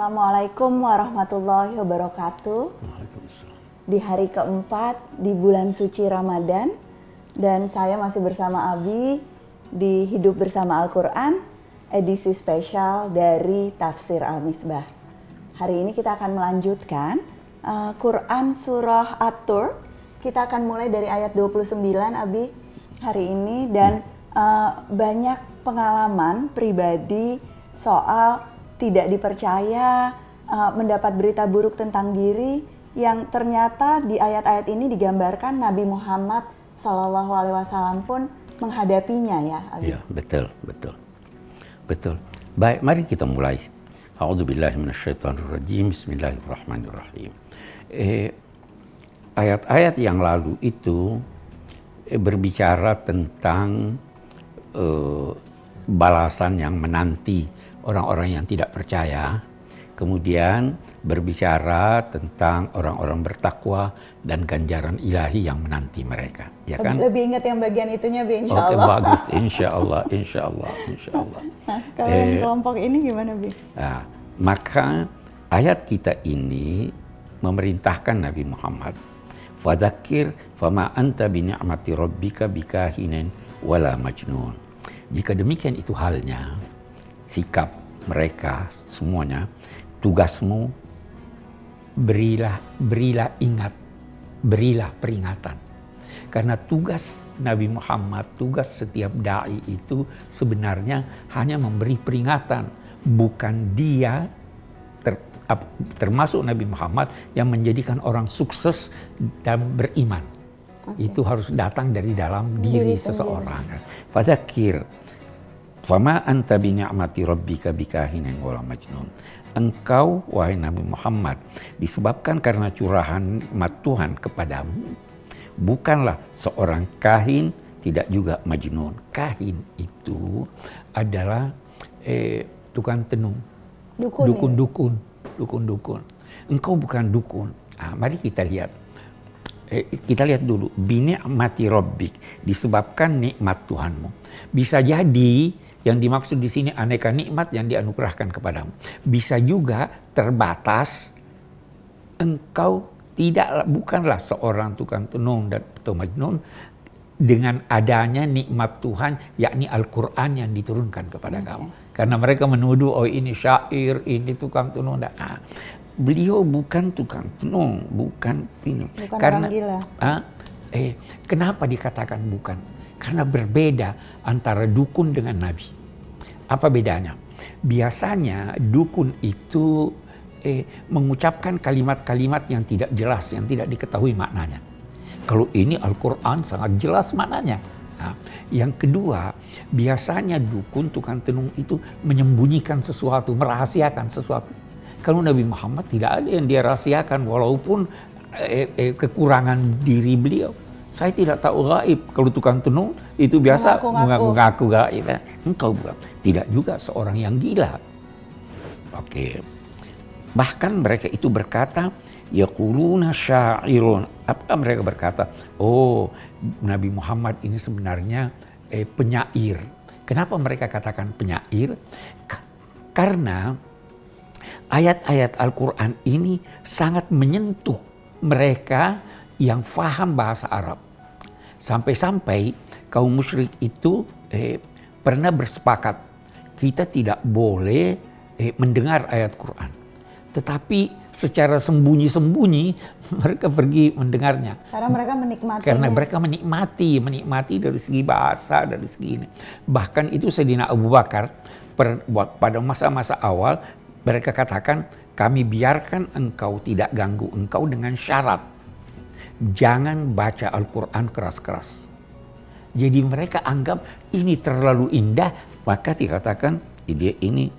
Assalamualaikum warahmatullahi wabarakatuh. Di hari keempat di bulan suci Ramadan dan saya masih bersama Abi di Hidup Bersama Al-Quran edisi spesial dari Tafsir Al-Misbah. Hari ini kita akan melanjutkan uh, Quran Surah At-Tur. Kita akan mulai dari ayat 29 Abi hari ini dan uh, banyak pengalaman pribadi soal tidak dipercaya, uh, mendapat berita buruk tentang diri yang ternyata di ayat-ayat ini digambarkan Nabi Muhammad Shallallahu Alaihi Wasallam pun menghadapinya ya. Abi. Ya betul betul betul. Baik mari kita mulai. A'udzubillahiminasyaitonirrajim. Bismillahirrahmanirrahim. Eh, ayat-ayat yang lalu itu eh, berbicara tentang eh, balasan yang menanti orang-orang yang tidak percaya, kemudian berbicara tentang orang-orang bertakwa dan ganjaran ilahi yang menanti mereka. Ya kan? Lebih ingat yang bagian itunya, Bi, insya Allah. Oke, bagus, insya Allah, insya Allah, insya Allah. Nah, kalau eh, kelompok ini gimana, Bi? Nah, maka ayat kita ini memerintahkan Nabi Muhammad, Fadakir fama anta bini'amati rabbika bikahinin wala majnun. Jika demikian itu halnya, sikap mereka semuanya, tugasmu berilah berilah ingat, berilah peringatan. Karena tugas Nabi Muhammad, tugas setiap dai itu sebenarnya hanya memberi peringatan, bukan dia ter, termasuk Nabi Muhammad yang menjadikan orang sukses dan beriman. Okay. Itu harus datang dari dalam diri, diri seseorang. Fadzakir Fama anta bi ni'mati rabbika bikahinin wala majnun. Engkau wahai Nabi Muhammad disebabkan karena curahan mat Tuhan kepadamu bukanlah seorang kahin tidak juga majnun. Kahin itu adalah eh, tukang tenung. Dukun, ya? dukun, dukun, dukun. Engkau bukan dukun. Nah, mari kita lihat. Eh, kita lihat dulu. Mati robbik disebabkan nikmat Tuhanmu. Bisa jadi yang dimaksud di sini aneka nikmat yang dianugerahkan kepadamu. Bisa juga terbatas engkau tidak bukanlah seorang tukang tenung dan atau majnun dengan adanya nikmat Tuhan yakni Al-Qur'an yang diturunkan kepada okay. kamu. Karena mereka menuduh oh ini syair, ini tukang tenung. Nah, beliau bukan tukang tenung, bukan ini. Bukan Karena gila. Ah, eh kenapa dikatakan bukan? Karena berbeda antara dukun dengan nabi. Apa bedanya? Biasanya dukun itu eh, mengucapkan kalimat-kalimat yang tidak jelas, yang tidak diketahui maknanya. Kalau ini Al-Quran sangat jelas maknanya. Nah, yang kedua, biasanya dukun tukang tenung itu menyembunyikan sesuatu, merahasiakan sesuatu. Kalau Nabi Muhammad tidak ada yang dia rahasiakan walaupun eh, eh, kekurangan diri beliau. Saya tidak tahu gaib. Kalau tukang tenung itu biasa mengaku-ngaku gaib. Ya. Engkau bukan. Tidak juga seorang yang gila. Oke. Bahkan mereka itu berkata, Yaquluna syairun. Apakah mereka berkata, oh Nabi Muhammad ini sebenarnya eh, penyair. Kenapa mereka katakan penyair? karena ayat-ayat Al-Quran ini sangat menyentuh mereka yang faham bahasa Arab. Sampai-sampai kaum musyrik itu eh, pernah bersepakat kita tidak boleh eh, mendengar ayat Quran. Tetapi secara sembunyi-sembunyi mereka pergi mendengarnya. Karena mereka menikmati. Karena mereka menikmati, menikmati dari segi bahasa, dari segi ini. Bahkan itu Sayyidina Abu Bakar per, pada masa-masa awal mereka katakan kami biarkan engkau tidak ganggu engkau dengan syarat jangan baca Al-Quran keras-keras. Jadi mereka anggap ini terlalu indah, maka dikatakan dia ini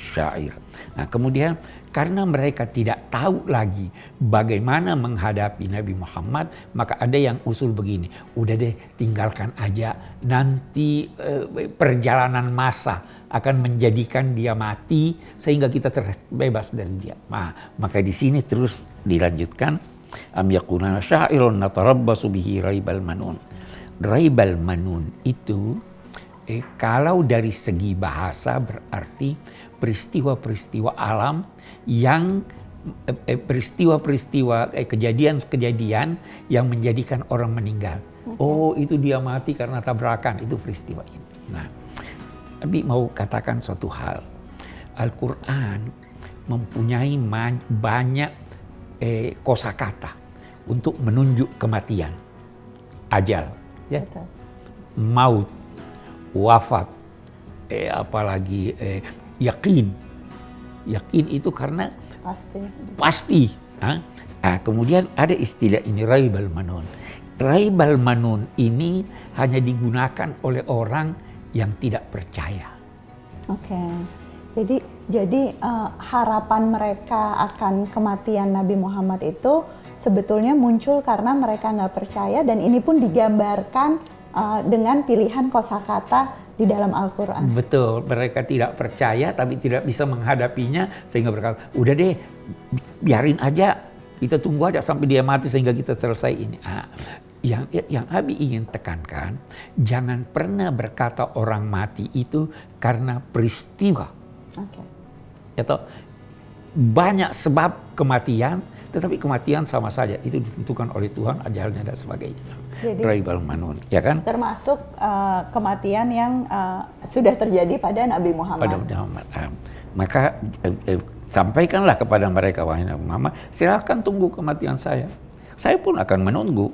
syair. Nah kemudian karena mereka tidak tahu lagi bagaimana menghadapi Nabi Muhammad, maka ada yang usul begini, udah deh tinggalkan aja, nanti eh, perjalanan masa akan menjadikan dia mati sehingga kita terbebas dari dia. Nah, maka di sini terus dilanjutkan am yakuna syairun natarabbasu bihi raibal manun. Raibal manun itu Eh, kalau dari segi bahasa berarti peristiwa-peristiwa alam yang eh, eh, peristiwa-peristiwa eh, kejadian-kejadian yang menjadikan orang meninggal. Oh, itu dia mati karena tabrakan, itu peristiwa ini. Nah, Nabi mau katakan suatu hal. Al-Qur'an mempunyai banyak eh, kosakata untuk menunjuk kematian, ajal, ya, Betul. maut, wafat, eh, apalagi eh, yakin. Yakin itu karena Pasti. pasti. ha? Nah, kemudian ada istilah ini raibal manun. Raibal manun ini hanya digunakan oleh orang yang tidak percaya. Oke. Jadi jadi eh, harapan mereka akan kematian Nabi Muhammad itu sebetulnya muncul karena mereka nggak percaya dan ini pun digambarkan eh, dengan pilihan kosakata di dalam Al-Qur'an. Betul, mereka tidak percaya tapi tidak bisa menghadapinya sehingga berkata, udah deh, biarin aja, kita tunggu aja sampai dia mati sehingga kita selesai ini. Ah, yang yang Abi ingin tekankan, jangan pernah berkata orang mati itu karena peristiwa. Oke. Atau banyak sebab kematian, tetapi kematian sama saja itu ditentukan oleh Tuhan ajalnya dan sebagainya. Jadi- Raibal manun, ya kan? Termasuk eh, kematian yang eh, sudah terjadi pada Nabi Muhammad. pada Muhammad. Nah, maka eh, eh, sampaikanlah kepada mereka wahai Nabi Muhammad, silahkan tunggu kematian saya. Saya pun akan menunggu.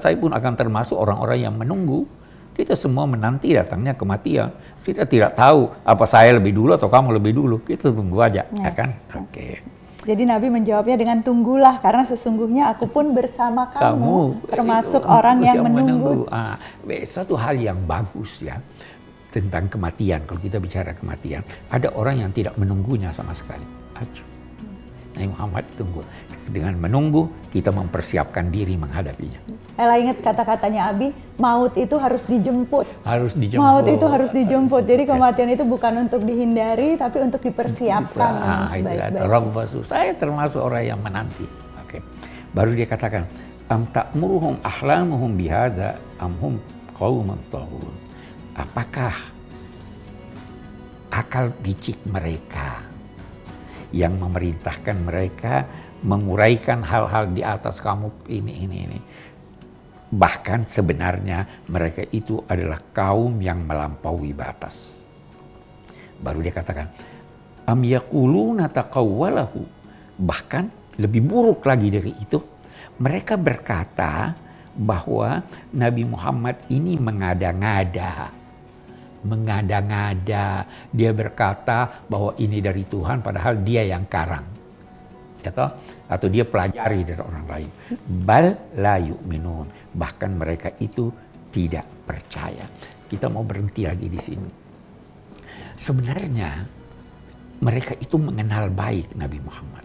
Saya pun akan termasuk orang-orang yang menunggu. Kita semua menanti datangnya kematian. Kita tidak tahu apa saya lebih dulu atau kamu lebih dulu. Kita tunggu aja, ya, Ya. kan? Oke. Jadi Nabi menjawabnya dengan tunggulah karena sesungguhnya aku pun bersama kamu, termasuk itu, orang yang menunggu. Ah, be- satu hal yang bagus ya tentang kematian. Kalau kita bicara kematian, ada orang yang tidak menunggunya sama sekali. Acuh. Nabi Muhammad tunggu. Dengan menunggu, kita mempersiapkan diri menghadapinya. Ella ingat kata-katanya Abi, maut itu harus dijemput. Harus dijemput. Maut itu harus dijemput. Jadi kematian itu bukan untuk dihindari, tapi untuk dipersiapkan dengan Ah, itu. Saya termasuk orang yang menanti. Oke. Baru dia katakan, am ta'muruhum ahlamuhum bihada am hum qaumun taghun. Apakah akal bicik mereka yang memerintahkan mereka menguraikan hal-hal di atas kamu ini ini ini. Bahkan sebenarnya mereka itu adalah kaum yang melampaui batas. Baru dia katakan, am yaquluna taqawwalahu. Bahkan lebih buruk lagi dari itu, mereka berkata bahwa Nabi Muhammad ini mengada-ngada. Mengada-ngada. Dia berkata bahwa ini dari Tuhan padahal dia yang karang. Atau, atau dia pelajari dari orang lain. Bal la yu'minun. Bahkan mereka itu tidak percaya. Kita mau berhenti lagi di sini. Sebenarnya mereka itu mengenal baik Nabi Muhammad.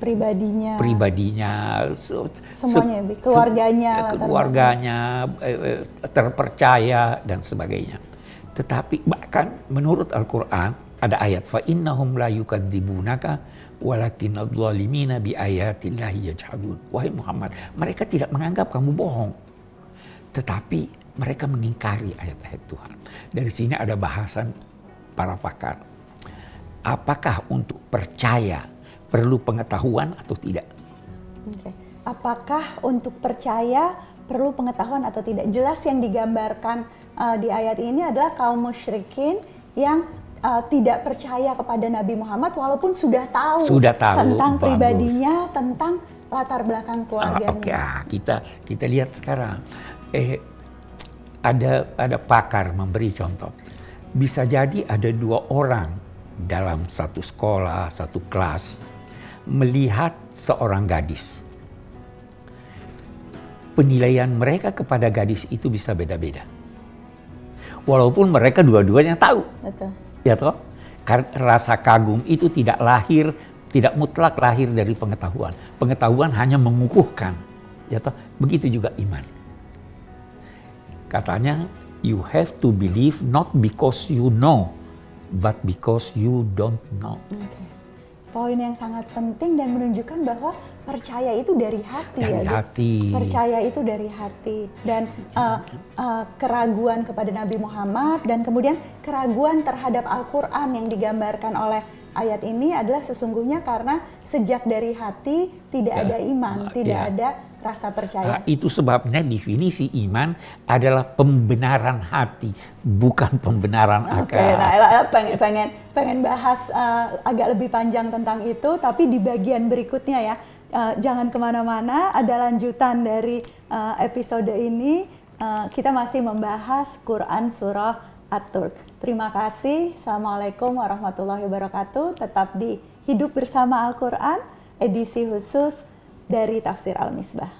Pribadinya, Pribadinya, se- Semuanya. Keluarganya, keluarganya, eh, eh, terpercaya dan sebagainya. Tetapi bahkan menurut Al-Quran ada ayat fa innahum la yukadzibunaka walakin adh-dhalimina bi ayatillahi yajhadun. Wahai Muhammad, mereka tidak menganggap kamu bohong. Tetapi mereka mengingkari ayat-ayat Tuhan. Dari sini ada bahasan para pakar. Apakah untuk percaya perlu pengetahuan atau tidak? Oke. Apakah untuk percaya perlu pengetahuan atau tidak? Jelas yang digambarkan uh, di ayat ini adalah kaum musyrikin yang uh, tidak percaya kepada Nabi Muhammad walaupun sudah tahu, Sudah tahu, tentang bagus. pribadinya, tentang latar belakang Ah, keluarganya. Oke, ah, kita kita lihat sekarang. Eh, ada ada pakar memberi contoh. Bisa jadi ada dua orang dalam satu sekolah, satu kelas melihat seorang gadis. Penilaian mereka kepada gadis itu bisa beda-beda. Walaupun mereka dua-duanya tahu. Betul. ya toh? Rasa kagum itu tidak lahir tidak mutlak lahir dari pengetahuan. Pengetahuan hanya mengukuhkan. Ya toh? Begitu juga iman. Katanya you have to believe not because you know but because you don't know. Oke. poin yang sangat penting dan menunjukkan bahwa percaya itu dari hati Dari ya. Hati. Percaya itu dari hati dan uh, uh, keraguan kepada Nabi Muhammad dan kemudian keraguan terhadap Al-Qur'an yang digambarkan oleh ayat ini adalah sesungguhnya karena sejak dari hati tidak Ya. ada iman, Ah, tidak ya. ada rasa percaya. Nah, itu sebabnya definisi iman adalah pembenaran hati, bukan pembenaran Oke, akal. nah Ella, Ella pengen pengen pengen bahas uh, agak lebih panjang tentang itu, tapi di bagian berikutnya ya, uh, jangan ke mana-mana. Ada lanjutan dari uh, episode ini. Uh, kita masih membahas Quran surah At-Tur. Terima kasih. Assalamualaikum warahmatullahi wabarakatuh. Tetap di Hidup Bersama Al-Quran, edisi khusus dari Tafsir Al-Misbah.